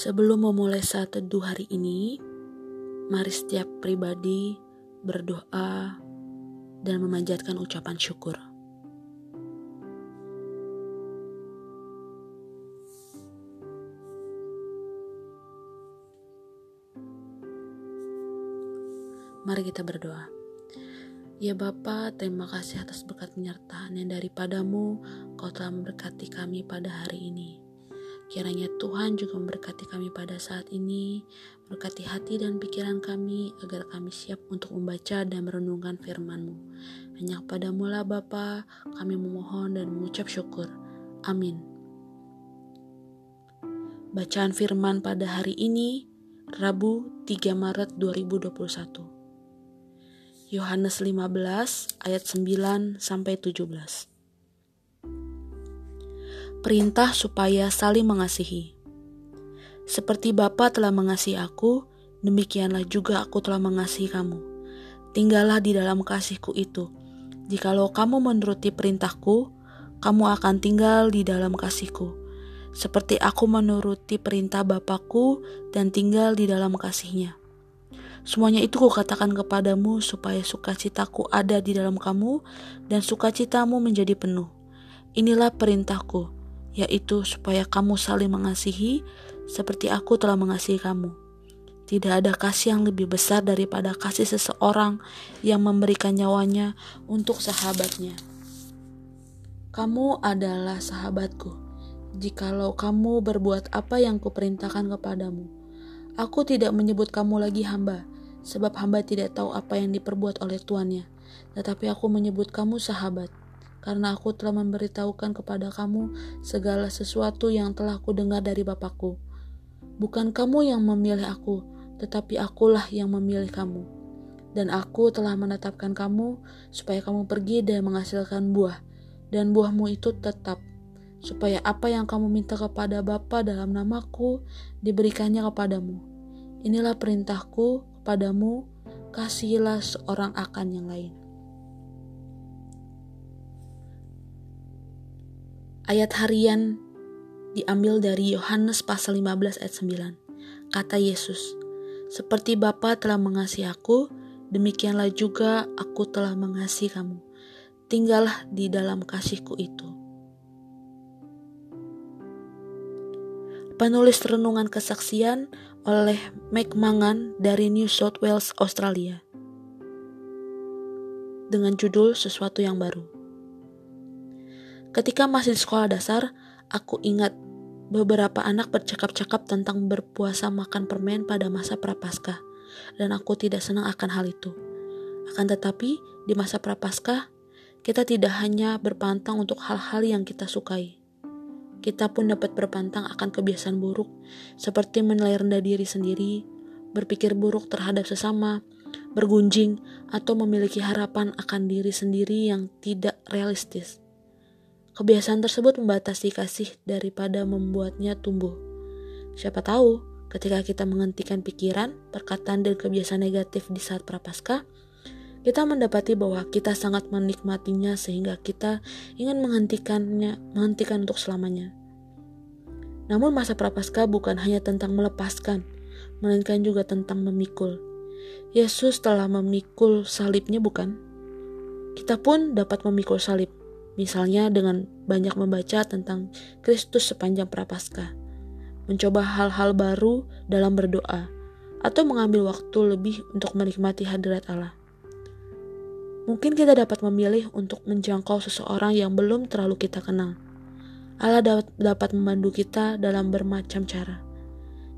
Sebelum memulai saat teduh hari ini, mari setiap pribadi berdoa dan memanjatkan ucapan syukur. Mari kita berdoa. Ya Bapa, terima kasih atas berkat penyertaan yang daripadamu Kau telah memberkati kami pada hari ini. Kiranya Tuhan juga memberkati kami pada saat ini, berkati hati dan pikiran kami agar kami siap untuk membaca dan merenungkan firman-Mu. Hanya padamu lah Bapa, kami memohon dan mengucap syukur. Amin. Bacaan firman pada hari ini, Rabu 3 Maret 2021. Yohanes 15 ayat 9 sampai 17. Perintah supaya saling mengasihi. Seperti Bapa telah mengasihi aku, demikianlah juga aku telah mengasihi kamu. Tinggallah di dalam kasihku itu. Jikalau kamu menuruti perintahku, kamu akan tinggal di dalam kasihku. Seperti aku menuruti perintah Bapakku dan tinggal di dalam kasihnya. Semuanya itu kukatakan kepadamu supaya sukacitaku ada di dalam kamu dan sukacitamu menjadi penuh. Inilah perintahku, yaitu supaya kamu saling mengasihi seperti aku telah mengasihi kamu. Tidak ada kasih yang lebih besar daripada kasih seseorang yang memberikan nyawanya untuk sahabatnya. Kamu adalah sahabatku, jikalau kamu berbuat apa yang kuperintahkan kepadamu. Aku tidak menyebut kamu lagi hamba, sebab hamba tidak tahu apa yang diperbuat oleh tuannya, tetapi aku menyebut kamu sahabat karena aku telah memberitahukan kepada kamu segala sesuatu yang telah ku dengar dari Bapakku. Bukan kamu yang memilih aku, tetapi akulah yang memilih kamu. Dan aku telah menetapkan kamu supaya kamu pergi dan menghasilkan buah, dan buahmu itu tetap, supaya apa yang kamu minta kepada Bapa dalam namaku diberikannya kepadamu. Inilah perintahku kepadamu, kasihilah seorang akan yang lain. Ayat harian diambil dari Yohanes pasal 15 ayat 9. Kata Yesus, "Seperti Bapa telah mengasihi aku, demikianlah juga aku telah mengasihi kamu. Tinggallah di dalam kasihku itu." Penulis renungan kesaksian oleh Mike Mangan dari New South Wales, Australia. Dengan judul Sesuatu yang Baru. Ketika masih sekolah dasar, aku ingat beberapa anak bercakap-cakap tentang berpuasa makan permen pada masa prapaskah, dan aku tidak senang akan hal itu. Akan tetapi, di masa prapaskah, kita tidak hanya berpantang untuk hal-hal yang kita sukai. Kita pun dapat berpantang akan kebiasaan buruk, seperti menilai rendah diri sendiri, berpikir buruk terhadap sesama, bergunjing, atau memiliki harapan akan diri sendiri yang tidak realistis. Kebiasaan tersebut membatasi kasih daripada membuatnya tumbuh. Siapa tahu, ketika kita menghentikan pikiran, perkataan, dan kebiasaan negatif di saat prapaskah, kita mendapati bahwa kita sangat menikmatinya sehingga kita ingin menghentikannya, menghentikan untuk selamanya. Namun masa prapaskah bukan hanya tentang melepaskan, melainkan juga tentang memikul. Yesus telah memikul salibnya bukan? Kita pun dapat memikul salib Misalnya dengan banyak membaca tentang Kristus sepanjang prapaskah, mencoba hal-hal baru dalam berdoa, atau mengambil waktu lebih untuk menikmati hadirat Allah. Mungkin kita dapat memilih untuk menjangkau seseorang yang belum terlalu kita kenal. Allah dapat membantu kita dalam bermacam cara.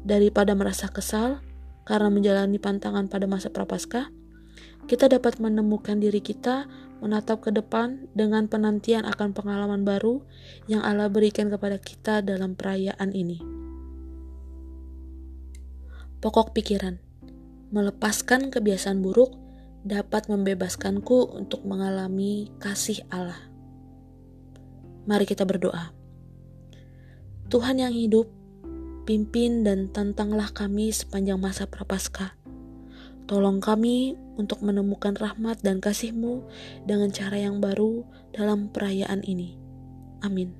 Daripada merasa kesal karena menjalani pantangan pada masa prapaskah, kita dapat menemukan diri kita menatap ke depan dengan penantian akan pengalaman baru yang Allah berikan kepada kita dalam perayaan ini. Pokok pikiran: melepaskan kebiasaan buruk dapat membebaskanku untuk mengalami kasih Allah. Mari kita berdoa. Tuhan yang hidup, pimpin dan tantanglah kami sepanjang masa prapaskah Tolong kami untuk menemukan rahmat dan kasih-Mu dengan cara yang baru dalam perayaan ini. Amin.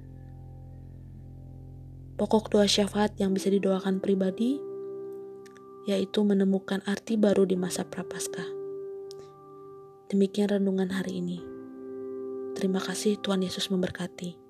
Pokok doa syafaat yang bisa didoakan pribadi yaitu menemukan arti baru di masa prapaskah. Demikian renungan hari ini. Terima kasih Tuhan Yesus memberkati.